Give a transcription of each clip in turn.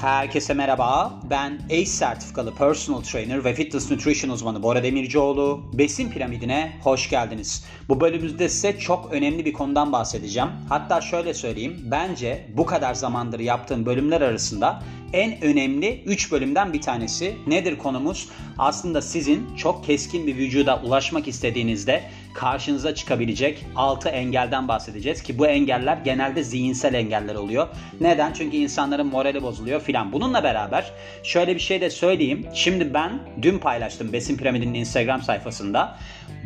Herkese merhaba. Ben ACE sertifikalı personal trainer ve fitness nutrition uzmanı Bora Demircioğlu. Besin piramidine hoş geldiniz. Bu bölümümüzde size çok önemli bir konudan bahsedeceğim. Hatta şöyle söyleyeyim. Bence bu kadar zamandır yaptığım bölümler arasında en önemli 3 bölümden bir tanesi. Nedir konumuz? Aslında sizin çok keskin bir vücuda ulaşmak istediğinizde karşınıza çıkabilecek 6 engelden bahsedeceğiz ki bu engeller genelde zihinsel engeller oluyor. Neden? Çünkü insanların morali bozuluyor filan. Bununla beraber şöyle bir şey de söyleyeyim. Şimdi ben dün paylaştım Besin Piramidi'nin Instagram sayfasında.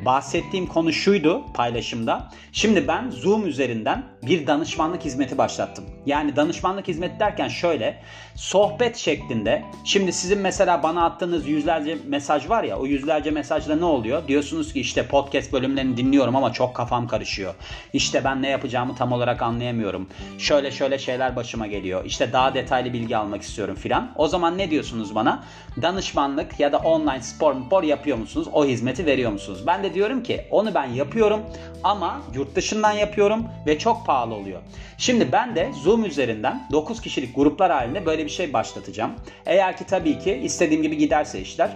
Bahsettiğim konu şuydu paylaşımda. Şimdi ben Zoom üzerinden bir danışmanlık hizmeti başlattım. Yani danışmanlık hizmeti derken şöyle sohbet şeklinde. Şimdi sizin mesela bana attığınız yüzlerce mesaj var ya o yüzlerce mesajda ne oluyor? Diyorsunuz ki işte podcast bölümlerini dinliyorum ama çok kafam karışıyor. İşte ben ne yapacağımı tam olarak anlayamıyorum. Şöyle şöyle şeyler başıma geliyor. İşte daha detaylı bilgi almak istiyorum filan. O zaman ne diyorsunuz bana? Danışmanlık ya da online spor spor yapıyor musunuz? O hizmeti veriyor musunuz? Ben de diyorum ki onu ben yapıyorum ama yurt dışından yapıyorum ve çok pahalı oluyor. Şimdi ben de Zoom üzerinden 9 kişilik gruplar halinde böyle bir şey başlatacağım. Eğer ki tabii ki istediğim gibi giderse işler.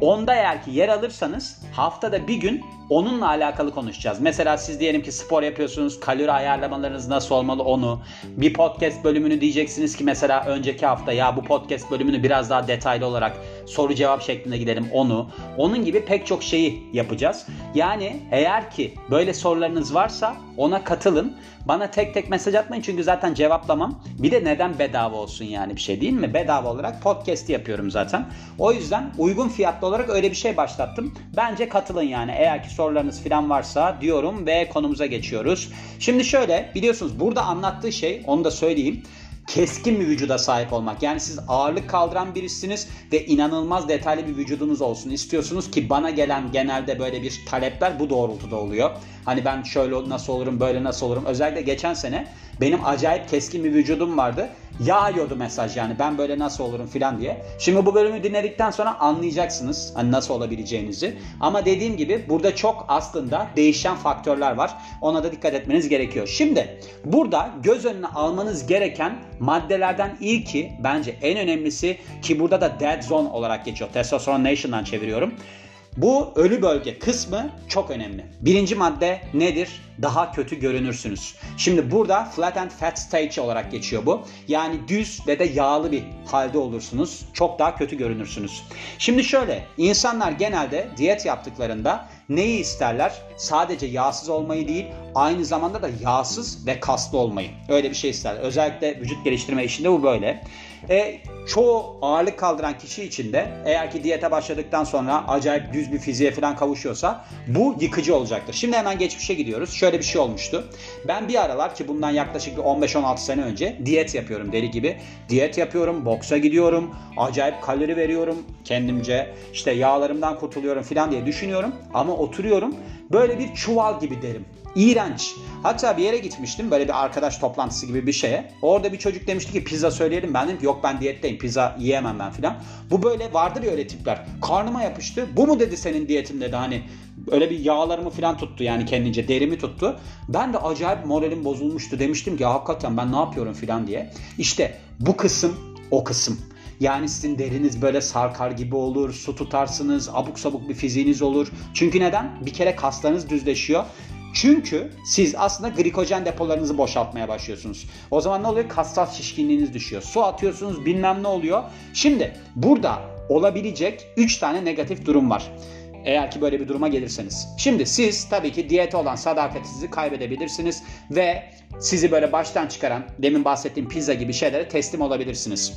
Onda eğer ki yer alırsanız haftada bir gün onunla alakalı konuşacağız. Mesela siz diyelim ki spor yapıyorsunuz, kalori ayarlamalarınız nasıl olmalı onu. Bir podcast bölümünü diyeceksiniz ki mesela önceki hafta ya bu podcast bölümünü biraz daha detaylı olarak soru cevap şeklinde gidelim onu. Onun gibi pek çok şeyi yapacağız. Yani eğer ki böyle sorularınız varsa ona katılın. Bana tek tek mesaj atmayın çünkü zaten cevaplamam. Bir de neden bedava olsun yani bir şey değil mi? Bedava olarak podcast yapıyorum zaten. O yüzden uygun fiyatlı olarak öyle bir şey başlattım. Bence katılın yani eğer ki sorularınız falan varsa diyorum ve konumuza geçiyoruz. Şimdi şöyle biliyorsunuz burada anlattığı şey onu da söyleyeyim keskin bir vücuda sahip olmak. Yani siz ağırlık kaldıran birisiniz ve inanılmaz detaylı bir vücudunuz olsun istiyorsunuz ki bana gelen genelde böyle bir talepler bu doğrultuda oluyor. Hani ben şöyle nasıl olurum, böyle nasıl olurum. Özellikle geçen sene benim acayip keskin bir vücudum vardı. Yağıyordu mesaj yani ben böyle nasıl olurum filan diye. Şimdi bu bölümü dinledikten sonra anlayacaksınız hani nasıl olabileceğinizi. Ama dediğim gibi burada çok aslında değişen faktörler var. Ona da dikkat etmeniz gerekiyor. Şimdi burada göz önüne almanız gereken maddelerden ilki bence en önemlisi ki burada da dead zone olarak geçiyor. Testosterone Nation'dan çeviriyorum. Bu ölü bölge kısmı çok önemli. Birinci madde nedir? Daha kötü görünürsünüz. Şimdi burada flat and fat stage olarak geçiyor bu. Yani düz ve de yağlı bir halde olursunuz. Çok daha kötü görünürsünüz. Şimdi şöyle insanlar genelde diyet yaptıklarında neyi isterler? Sadece yağsız olmayı değil, aynı zamanda da yağsız ve kaslı olmayı. Öyle bir şey isterler. Özellikle vücut geliştirme işinde bu böyle. E, çoğu ağırlık kaldıran kişi için de eğer ki diyete başladıktan sonra acayip düz bir fiziğe falan kavuşuyorsa bu yıkıcı olacaktır. Şimdi hemen geçmişe gidiyoruz. Şöyle bir şey olmuştu. Ben bir aralar ki bundan yaklaşık 15-16 sene önce diyet yapıyorum deli gibi. Diyet yapıyorum, boksa gidiyorum, acayip kalori veriyorum kendimce. İşte yağlarımdan kurtuluyorum falan diye düşünüyorum. Ama oturuyorum böyle bir çuval gibi derim. İğrenç. Hatta bir yere gitmiştim böyle bir arkadaş toplantısı gibi bir şeye. Orada bir çocuk demişti ki pizza söyleyelim. Ben dedim ki yok ben diyetteyim pizza yiyemem ben filan. Bu böyle vardır ya öyle tipler. Karnıma yapıştı. Bu mu dedi senin diyetin dedi hani. Öyle bir yağlarımı filan tuttu yani kendince derimi tuttu. Ben de acayip moralim bozulmuştu. Demiştim ki hakikaten ben ne yapıyorum filan diye. İşte bu kısım o kısım. Yani sizin deriniz böyle sarkar gibi olur, su tutarsınız, abuk sabuk bir fiziğiniz olur. Çünkü neden? Bir kere kaslarınız düzleşiyor. Çünkü siz aslında glikojen depolarınızı boşaltmaya başlıyorsunuz. O zaman ne oluyor? Kassal şişkinliğiniz düşüyor. Su atıyorsunuz bilmem ne oluyor. Şimdi burada olabilecek 3 tane negatif durum var. Eğer ki böyle bir duruma gelirseniz. Şimdi siz tabii ki diyete olan sadakatinizi kaybedebilirsiniz ve sizi böyle baştan çıkaran demin bahsettiğim pizza gibi şeylere teslim olabilirsiniz.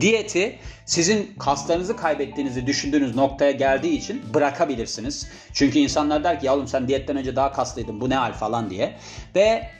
Diyeti sizin kaslarınızı kaybettiğinizi düşündüğünüz noktaya geldiği için bırakabilirsiniz. Çünkü insanlar der ki ya oğlum sen diyetten önce daha kaslıydın bu ne hal falan diye. Ve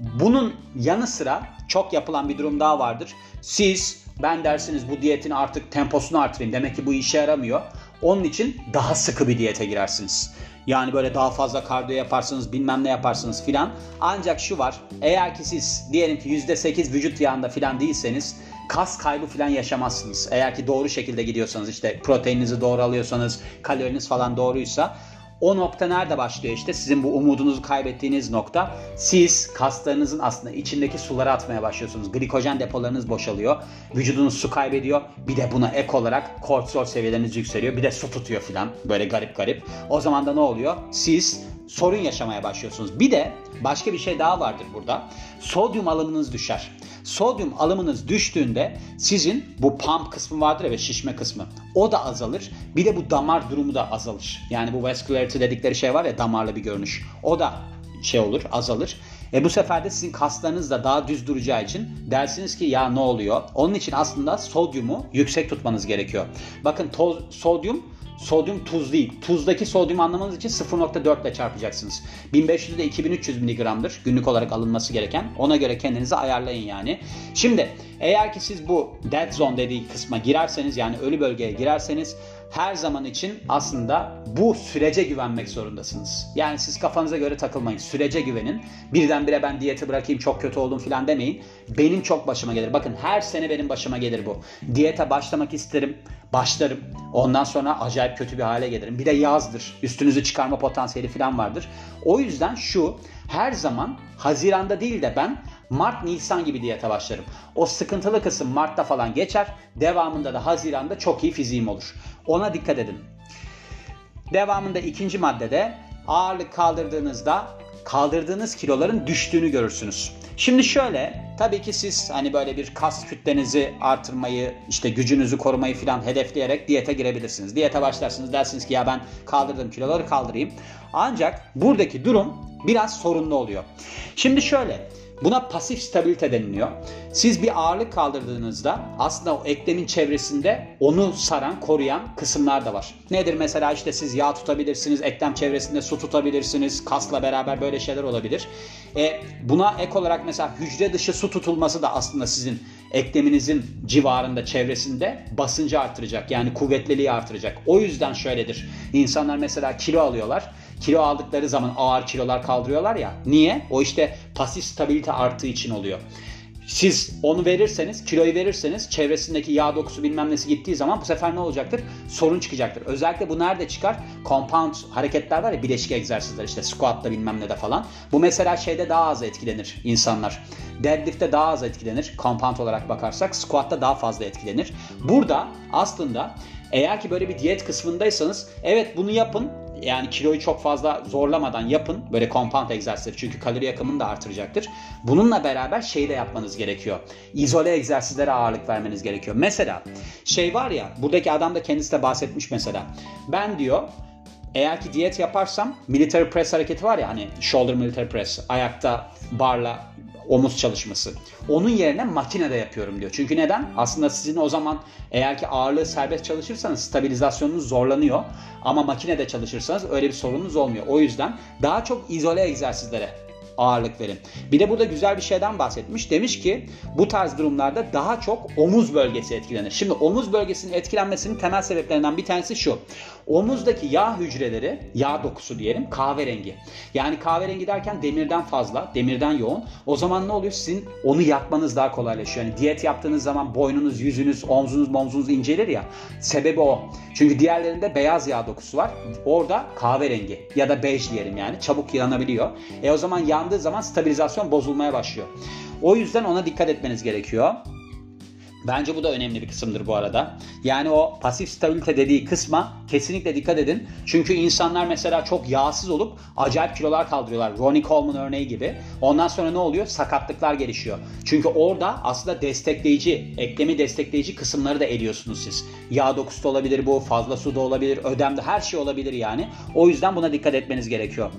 bunun yanı sıra çok yapılan bir durum daha vardır. Siz ben dersiniz bu diyetin artık temposunu artırayım. Demek ki bu işe yaramıyor. Onun için daha sıkı bir diyete girersiniz. Yani böyle daha fazla kardiyo yaparsınız bilmem ne yaparsınız filan. Ancak şu var eğer ki siz diyelim ki %8 vücut yağında filan değilseniz kas kaybı falan yaşamazsınız. Eğer ki doğru şekilde gidiyorsanız işte proteininizi doğru alıyorsanız kaloriniz falan doğruysa O nokta nerede başlıyor işte sizin bu umudunuzu kaybettiğiniz nokta. Siz kaslarınızın aslında içindeki suları atmaya başlıyorsunuz. Glikojen depolarınız boşalıyor. Vücudunuz su kaybediyor. Bir de buna ek olarak kortizol seviyeleriniz yükseliyor. Bir de su tutuyor filan. Böyle garip garip. O zaman da ne oluyor? Siz sorun yaşamaya başlıyorsunuz. Bir de başka bir şey daha vardır burada. Sodyum alımınız düşer. Sodyum alımınız düştüğünde sizin bu pump kısmı vardır ve şişme kısmı. O da azalır. Bir de bu damar durumu da azalır. Yani bu vascularity dedikleri şey var ya damarlı bir görünüş. O da şey olur azalır. E bu sefer de sizin kaslarınız da daha düz duracağı için dersiniz ki ya ne oluyor? Onun için aslında sodyumu yüksek tutmanız gerekiyor. Bakın toz, sodyum Sodyum tuz değil. Tuzdaki sodyum anlamanız için 0.4 ile çarpacaksınız. 1500 ile 2300 mg'dır günlük olarak alınması gereken. Ona göre kendinizi ayarlayın yani. Şimdi eğer ki siz bu dead zone dediği kısma girerseniz yani ölü bölgeye girerseniz her zaman için aslında bu sürece güvenmek zorundasınız. Yani siz kafanıza göre takılmayın. Sürece güvenin. Birdenbire ben diyeti bırakayım çok kötü oldum filan demeyin. Benim çok başıma gelir. Bakın her sene benim başıma gelir bu. Diyete başlamak isterim. Başlarım. Ondan sonra acayip kötü bir hale gelirim. Bir de yazdır. Üstünüzü çıkarma potansiyeli filan vardır. O yüzden şu her zaman Haziran'da değil de ben Mart, Nisan gibi diyete başlarım. O sıkıntılı kısım Mart'ta falan geçer. Devamında da Haziran'da çok iyi fiziğim olur. Ona dikkat edin. Devamında ikinci maddede ağırlık kaldırdığınızda kaldırdığınız kiloların düştüğünü görürsünüz. Şimdi şöyle tabii ki siz hani böyle bir kas kütlenizi artırmayı işte gücünüzü korumayı falan hedefleyerek diyete girebilirsiniz. Diyete başlarsınız dersiniz ki ya ben kaldırdığım kiloları kaldırayım. Ancak buradaki durum biraz sorunlu oluyor. Şimdi şöyle Buna pasif stabilite deniliyor. Siz bir ağırlık kaldırdığınızda aslında o eklemin çevresinde onu saran, koruyan kısımlar da var. Nedir mesela işte siz yağ tutabilirsiniz, eklem çevresinde su tutabilirsiniz, kasla beraber böyle şeyler olabilir. E, buna ek olarak mesela hücre dışı su tutulması da aslında sizin ekleminizin civarında, çevresinde basıncı artıracak. Yani kuvvetliliği artıracak. O yüzden şöyledir. İnsanlar mesela kilo alıyorlar kilo aldıkları zaman ağır kilolar kaldırıyorlar ya. Niye? O işte pasif stabilite arttığı için oluyor. Siz onu verirseniz, kiloyu verirseniz çevresindeki yağ dokusu bilmem nesi gittiği zaman bu sefer ne olacaktır? Sorun çıkacaktır. Özellikle bu nerede çıkar? Compound hareketler var ya bileşik egzersizler işte squat'ta bilmem ne de falan. Bu mesela şeyde daha az etkilenir insanlar. Deadlift'te daha az etkilenir compound olarak bakarsak. Squat'ta daha fazla etkilenir. Burada aslında eğer ki böyle bir diyet kısmındaysanız evet bunu yapın yani kiloyu çok fazla zorlamadan yapın. Böyle compound egzersizleri çünkü kalori yakımını da artıracaktır. Bununla beraber şey de yapmanız gerekiyor. İzole egzersizlere ağırlık vermeniz gerekiyor. Mesela şey var ya buradaki adam da kendisi de bahsetmiş mesela. Ben diyor eğer ki diyet yaparsam military press hareketi var ya hani shoulder military press ayakta barla omuz çalışması. Onun yerine makinede yapıyorum diyor. Çünkü neden? Aslında sizin o zaman eğer ki ağırlığı serbest çalışırsanız stabilizasyonunuz zorlanıyor. Ama makinede çalışırsanız öyle bir sorununuz olmuyor. O yüzden daha çok izole egzersizlere ağırlık verin. Bir de burada güzel bir şeyden bahsetmiş. Demiş ki bu tarz durumlarda daha çok omuz bölgesi etkilenir. Şimdi omuz bölgesinin etkilenmesinin temel sebeplerinden bir tanesi şu. Omuzdaki yağ hücreleri, yağ dokusu diyelim kahverengi. Yani kahverengi derken demirden fazla, demirden yoğun. O zaman ne oluyor? Sizin onu yakmanız daha kolaylaşıyor. Yani diyet yaptığınız zaman boynunuz, yüzünüz, omzunuz, omzunuz incelir ya. Sebebi o. Çünkü diğerlerinde beyaz yağ dokusu var. Orada kahverengi ya da bej diyelim yani. Çabuk yanabiliyor. E o zaman yandığı zaman stabilizasyon bozulmaya başlıyor. O yüzden ona dikkat etmeniz gerekiyor. Bence bu da önemli bir kısımdır bu arada. Yani o pasif stabilite dediği kısma kesinlikle dikkat edin. Çünkü insanlar mesela çok yağsız olup acayip kilolar kaldırıyorlar. Ronnie Coleman örneği gibi. Ondan sonra ne oluyor? Sakatlıklar gelişiyor. Çünkü orada aslında destekleyici, eklemi destekleyici kısımları da eliyorsunuz siz. Yağ dokusu da olabilir bu, fazla su da olabilir, ödemde her şey olabilir yani. O yüzden buna dikkat etmeniz gerekiyor.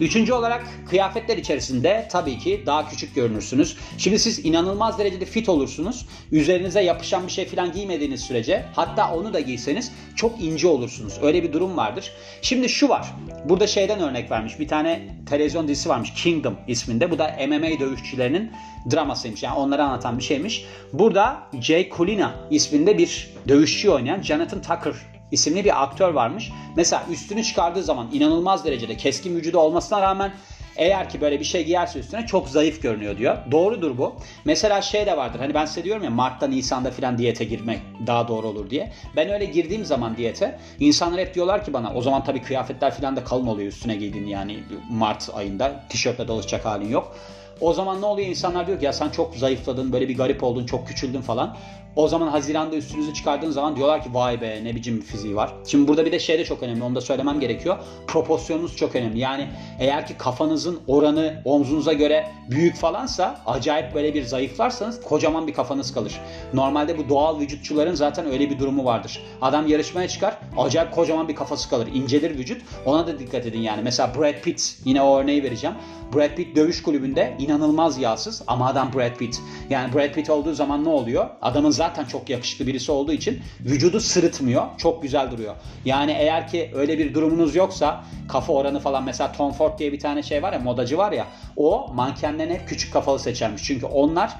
Üçüncü olarak kıyafetler içerisinde tabii ki daha küçük görünürsünüz. Şimdi siz inanılmaz derecede fit olursunuz. Üzeriniz üzerinize yapışan bir şey falan giymediğiniz sürece hatta onu da giyseniz çok ince olursunuz. Öyle bir durum vardır. Şimdi şu var. Burada şeyden örnek vermiş. Bir tane televizyon dizisi varmış. Kingdom isminde. Bu da MMA dövüşçülerinin dramasıymış. Yani onları anlatan bir şeymiş. Burada Jay Kulina isminde bir dövüşçü oynayan Jonathan Tucker isimli bir aktör varmış. Mesela üstünü çıkardığı zaman inanılmaz derecede keskin vücudu olmasına rağmen Eğer ki böyle bir şey giyerse üstüne çok zayıf görünüyor diyor. Doğrudur bu. Mesela şey de vardır. Hani ben size diyorum ya Mart'ta Nisan'da falan diyete girmek daha doğru olur diye. Ben öyle girdiğim zaman diyete insanlar hep diyorlar ki bana o zaman tabii kıyafetler falan da kalın oluyor üstüne giydiğin yani Mart ayında tişörtle dolaşacak halin yok. O zaman ne oluyor? İnsanlar diyor ki ya sen çok zayıfladın, böyle bir garip oldun, çok küçüldün falan. O zaman Haziran'da üstünüzü çıkardığın zaman diyorlar ki vay be ne biçim bir fiziği var. Şimdi burada bir de şey de çok önemli onu da söylemem gerekiyor. Proporsiyonunuz çok önemli. Yani eğer ki kafanızın oranı omzunuza göre büyük falansa acayip böyle bir zayıflarsanız kocaman bir kafanız kalır. Normalde bu doğal vücutçuların zaten öyle bir durumu vardır. Adam yarışmaya çıkar acayip kocaman bir kafası kalır. İncelir vücut. Ona da dikkat edin yani. Mesela Brad Pitt yine o örneği vereceğim. Brad Pitt dövüş kulübünde inanılmaz yağsız ama adam Brad Pitt. Yani Brad Pitt olduğu zaman ne oluyor? Adamın zaten çok yakışıklı birisi olduğu için vücudu sırıtmıyor. Çok güzel duruyor. Yani eğer ki öyle bir durumunuz yoksa kafa oranı falan mesela Tom Ford diye bir tane şey var ya modacı var ya o mankenlerin hep küçük kafalı seçermiş. Çünkü onlar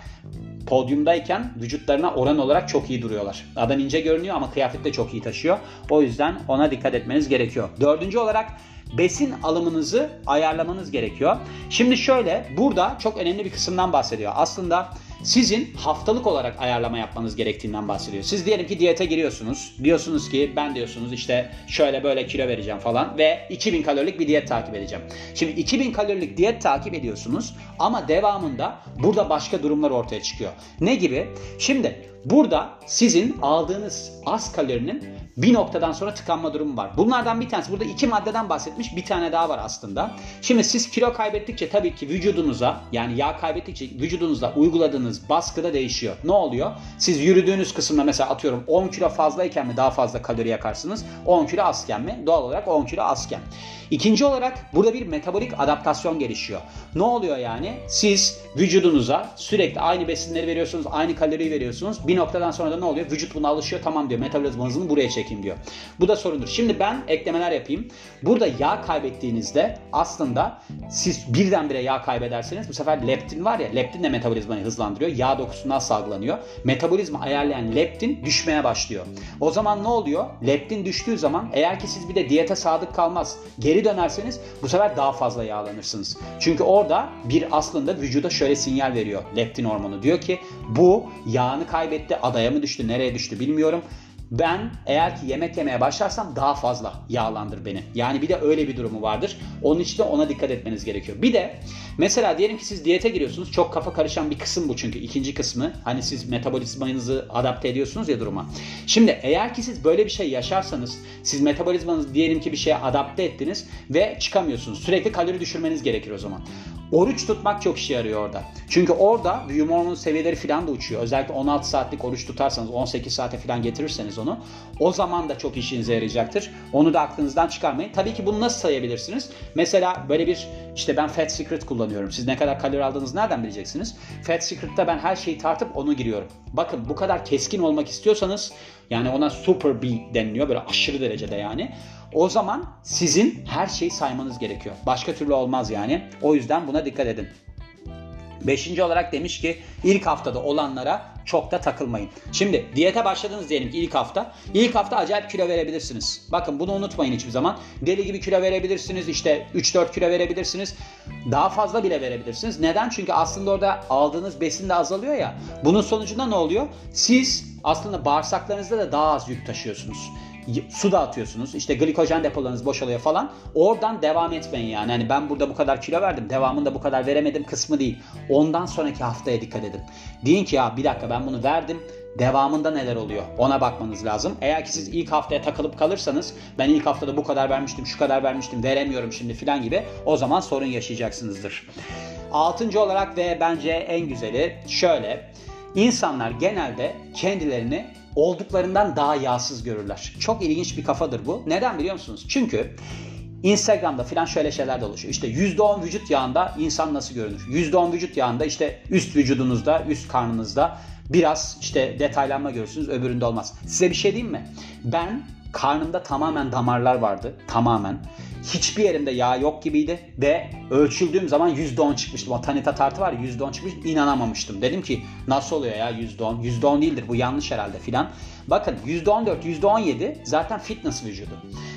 podyumdayken vücutlarına oran olarak çok iyi duruyorlar. Adam ince görünüyor ama kıyafet de çok iyi taşıyor. O yüzden ona dikkat etmeniz gerekiyor. Dördüncü olarak besin alımınızı ayarlamanız gerekiyor. Şimdi şöyle burada çok önemli bir kısımdan bahsediyor. Aslında sizin haftalık olarak ayarlama yapmanız gerektiğinden bahsediyor. Siz diyelim ki diyete giriyorsunuz. Diyorsunuz ki ben diyorsunuz işte şöyle böyle kilo vereceğim falan ve 2000 kalorilik bir diyet takip edeceğim. Şimdi 2000 kalorilik diyet takip ediyorsunuz ama devamında burada başka durumlar ortaya çıkıyor. Ne gibi? Şimdi burada sizin aldığınız az kalorinin bir noktadan sonra tıkanma durumu var. Bunlardan bir tanesi burada iki maddeden bahsetmiş bir tane daha var aslında. Şimdi siz kilo kaybettikçe tabii ki vücudunuza yani yağ kaybettikçe vücudunuzda uyguladığınız baskı da değişiyor. Ne oluyor? Siz yürüdüğünüz kısımda mesela atıyorum 10 kilo fazlayken mi daha fazla kalori yakarsınız? 10 kilo azken mi? Doğal olarak 10 kilo azken. İkinci olarak burada bir metabolik adaptasyon gelişiyor. Ne oluyor yani? Siz vücudunuza sürekli aynı besinleri veriyorsunuz, aynı kaloriyi veriyorsunuz. Bir noktadan sonra da ne oluyor? Vücut buna alışıyor. Tamam diyor. Metabolizmanızı buraya çekeyim diyor. Bu da sorundur. Şimdi ben eklemeler yapayım. Burada yağ kaybettiğinizde aslında siz birdenbire yağ kaybederseniz bu sefer leptin var ya leptin de metabolizmayı hızlandırıyor. Yağ dokusundan salgılanıyor. Metabolizma ayarlayan leptin düşmeye başlıyor. O zaman ne oluyor? Leptin düştüğü zaman eğer ki siz bir de diyete sadık kalmaz, geri dönerseniz bu sefer daha fazla yağlanırsınız. Çünkü orada bir aslında vücuda şöyle sinyal veriyor leptin hormonu. Diyor ki bu yağını kaybetti, adaya mı düştü, nereye düştü bilmiyorum ben eğer ki yemek yemeye başlarsam daha fazla yağlandır beni. Yani bir de öyle bir durumu vardır. Onun için de ona dikkat etmeniz gerekiyor. Bir de mesela diyelim ki siz diyete giriyorsunuz. Çok kafa karışan bir kısım bu çünkü ikinci kısmı. Hani siz metabolizmanızı adapte ediyorsunuz ya duruma. Şimdi eğer ki siz böyle bir şey yaşarsanız siz metabolizmanızı diyelim ki bir şeye adapte ettiniz ve çıkamıyorsunuz. Sürekli kalori düşürmeniz gerekir o zaman. Oruç tutmak çok işe yarıyor orada. Çünkü orada büyüme hormonu seviyeleri falan da uçuyor. Özellikle 16 saatlik oruç tutarsanız 18 saate falan getirirseniz onu o zaman da çok işinize yarayacaktır. Onu da aklınızdan çıkarmayın. Tabii ki bunu nasıl sayabilirsiniz? Mesela böyle bir işte ben Fat Secret kullanıyorum. Siz ne kadar kalori aldığınızı nereden bileceksiniz? Fat Secret'ta ben her şeyi tartıp onu giriyorum. Bakın bu kadar keskin olmak istiyorsanız yani ona super B deniliyor böyle aşırı derecede yani. O zaman sizin her şeyi saymanız gerekiyor. Başka türlü olmaz yani. O yüzden buna dikkat edin. Beşinci olarak demiş ki ilk haftada olanlara çok da takılmayın. Şimdi diyete başladınız diyelim ki ilk hafta. İlk hafta acayip kilo verebilirsiniz. Bakın bunu unutmayın hiçbir zaman. Deli gibi kilo verebilirsiniz. İşte 3-4 kilo verebilirsiniz. Daha fazla bile verebilirsiniz. Neden? Çünkü aslında orada aldığınız besin de azalıyor ya. Bunun sonucunda ne oluyor? Siz aslında bağırsaklarınızda da daha az yük taşıyorsunuz su da atıyorsunuz. İşte glikojen depolarınız boşalıyor falan. Oradan devam etmeyin yani. Hani ben burada bu kadar kilo verdim. Devamında bu kadar veremedim kısmı değil. Ondan sonraki haftaya dikkat edin. Deyin ki ya bir dakika ben bunu verdim. Devamında neler oluyor? Ona bakmanız lazım. Eğer ki siz ilk haftaya takılıp kalırsanız ben ilk haftada bu kadar vermiştim, şu kadar vermiştim, veremiyorum şimdi filan gibi o zaman sorun yaşayacaksınızdır. Altıncı olarak ve bence en güzeli şöyle. İnsanlar genelde kendilerini olduklarından daha yağsız görürler. Çok ilginç bir kafadır bu. Neden biliyor musunuz? Çünkü Instagram'da filan şöyle şeyler de oluşuyor. İşte %10 vücut yağında insan nasıl görünür? %10 vücut yağında işte üst vücudunuzda, üst karnınızda biraz işte detaylanma görürsünüz öbüründe olmaz. Size bir şey diyeyim mi? Ben karnımda tamamen damarlar vardı. Tamamen. Hiçbir yerimde yağ yok gibiydi ve ölçüldüğüm zaman %10 çıkmıştım. O Tanita tartı var ya %10 çıkmış inanamamıştım. Dedim ki nasıl oluyor ya %10? %10 değildir bu yanlış herhalde filan. Bakın %14, %17 zaten fitness vücudu.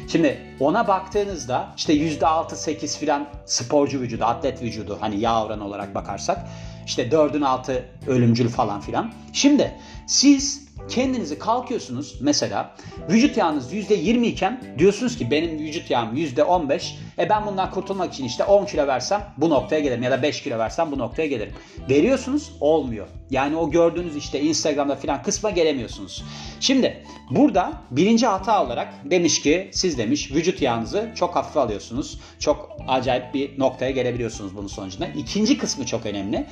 Şimdi ona baktığınızda işte %6-8 filan sporcu vücudu, atlet vücudu hani yağ oranı olarak bakarsak işte 4'ün altı ölümcül falan filan. Şimdi siz kendinizi kalkıyorsunuz mesela vücut yağınız %20 iken diyorsunuz ki benim vücut yağım %15 e ben bundan kurtulmak için işte 10 kilo versem bu noktaya gelirim ya da 5 kilo versem bu noktaya gelirim. Veriyorsunuz olmuyor. Yani o gördüğünüz işte Instagram'da filan kısma gelemiyorsunuz. Şimdi burada birinci hata olarak demiş ki siz demiş vücut yağınızı çok hafife alıyorsunuz. Çok acayip bir noktaya gelebiliyorsunuz bunun sonucunda. İkinci kısmı çok önemli.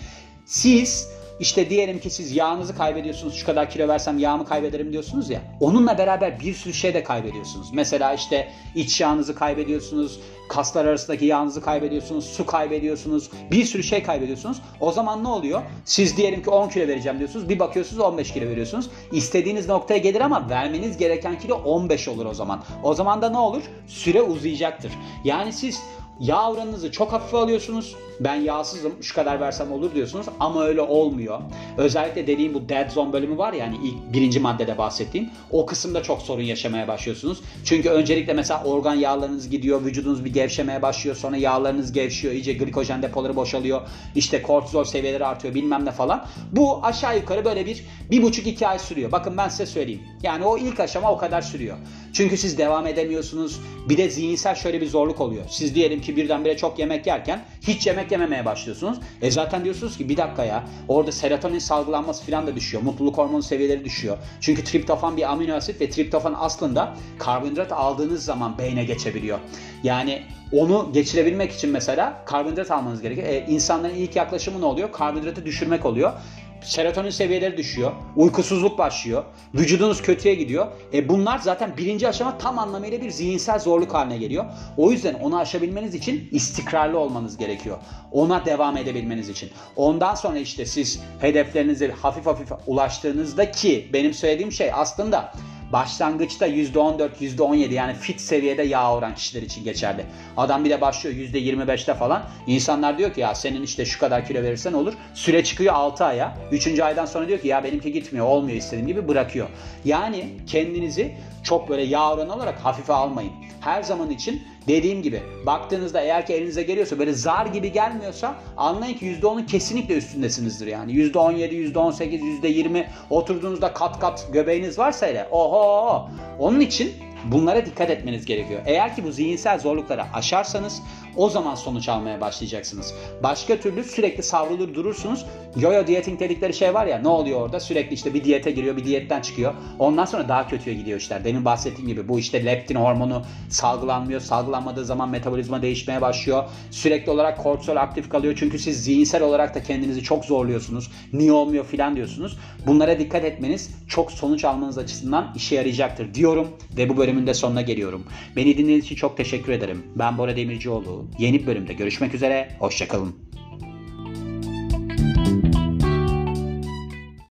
Siz işte diyelim ki siz yağınızı kaybediyorsunuz. Şu kadar kilo versem yağımı kaybederim diyorsunuz ya. Onunla beraber bir sürü şey de kaybediyorsunuz. Mesela işte iç yağınızı kaybediyorsunuz. Kaslar arasındaki yağınızı kaybediyorsunuz. Su kaybediyorsunuz. Bir sürü şey kaybediyorsunuz. O zaman ne oluyor? Siz diyelim ki 10 kilo vereceğim diyorsunuz. Bir bakıyorsunuz 15 kilo veriyorsunuz. İstediğiniz noktaya gelir ama vermeniz gereken kilo 15 olur o zaman. O zaman da ne olur? Süre uzayacaktır. Yani siz Yağ oranınızı çok hafife alıyorsunuz. Ben yağsızım şu kadar versem olur diyorsunuz ama öyle olmuyor. Özellikle dediğim bu dead zone bölümü var ya hani ilk birinci maddede bahsettiğim. O kısımda çok sorun yaşamaya başlıyorsunuz. Çünkü öncelikle mesela organ yağlarınız gidiyor, vücudunuz bir gevşemeye başlıyor. Sonra yağlarınız gevşiyor, iyice glikojen depoları boşalıyor. İşte kortizol seviyeleri artıyor bilmem ne falan. Bu aşağı yukarı böyle bir, bir buçuk iki ay sürüyor. Bakın ben size söyleyeyim. Yani o ilk aşama o kadar sürüyor. Çünkü siz devam edemiyorsunuz. Bir de zihinsel şöyle bir zorluk oluyor. Siz diyelim ki birdenbire çok yemek yerken hiç yemek yememeye başlıyorsunuz. E zaten diyorsunuz ki bir dakika ya orada serotonin salgılanması falan da düşüyor. Mutluluk hormonu seviyeleri düşüyor. Çünkü triptofan bir amino asit ve triptofan aslında karbonhidrat aldığınız zaman beyne geçebiliyor. Yani onu geçirebilmek için mesela karbonhidrat almanız gerekiyor. E, insanların ilk yaklaşımı ne oluyor? Karbonhidratı düşürmek oluyor serotonin seviyeleri düşüyor. Uykusuzluk başlıyor. Vücudunuz kötüye gidiyor. E bunlar zaten birinci aşama tam anlamıyla bir zihinsel zorluk haline geliyor. O yüzden onu aşabilmeniz için istikrarlı olmanız gerekiyor. Ona devam edebilmeniz için. Ondan sonra işte siz hedeflerinize hafif hafif ulaştığınızda ki benim söylediğim şey aslında başlangıçta %14, %17 yani fit seviyede yağ oran kişiler için geçerli. Adam bir de başlıyor %25'te falan. İnsanlar diyor ki ya senin işte şu kadar kilo verirsen olur. Süre çıkıyor 6 aya. 3. aydan sonra diyor ki ya benimki gitmiyor olmuyor istediğim gibi bırakıyor. Yani kendinizi çok böyle yağ oranı olarak hafife almayın. Her zaman için dediğim gibi baktığınızda eğer ki elinize geliyorsa böyle zar gibi gelmiyorsa anlayın ki %10'un kesinlikle üstündesinizdir yani. %17, %18, %20 oturduğunuzda kat kat göbeğiniz varsa hele oho onun için Bunlara dikkat etmeniz gerekiyor. Eğer ki bu zihinsel zorlukları aşarsanız o zaman sonuç almaya başlayacaksınız. Başka türlü sürekli savrulur durursunuz. Yo-yo dieting dedikleri şey var ya ne oluyor orada? Sürekli işte bir diyete giriyor, bir diyetten çıkıyor. Ondan sonra daha kötüye gidiyor işler. Demin bahsettiğim gibi bu işte leptin hormonu salgılanmıyor. Salgılanmadığı zaman metabolizma değişmeye başlıyor. Sürekli olarak kortisol aktif kalıyor. Çünkü siz zihinsel olarak da kendinizi çok zorluyorsunuz. Niye olmuyor filan diyorsunuz. Bunlara dikkat etmeniz çok sonuç almanız açısından işe yarayacaktır diyorum ve bu bölümün de sonuna geliyorum. Beni dinlediğiniz için çok teşekkür ederim. Ben Bora Demircioğlu. Yeni bölümde görüşmek üzere. Hoşçakalın.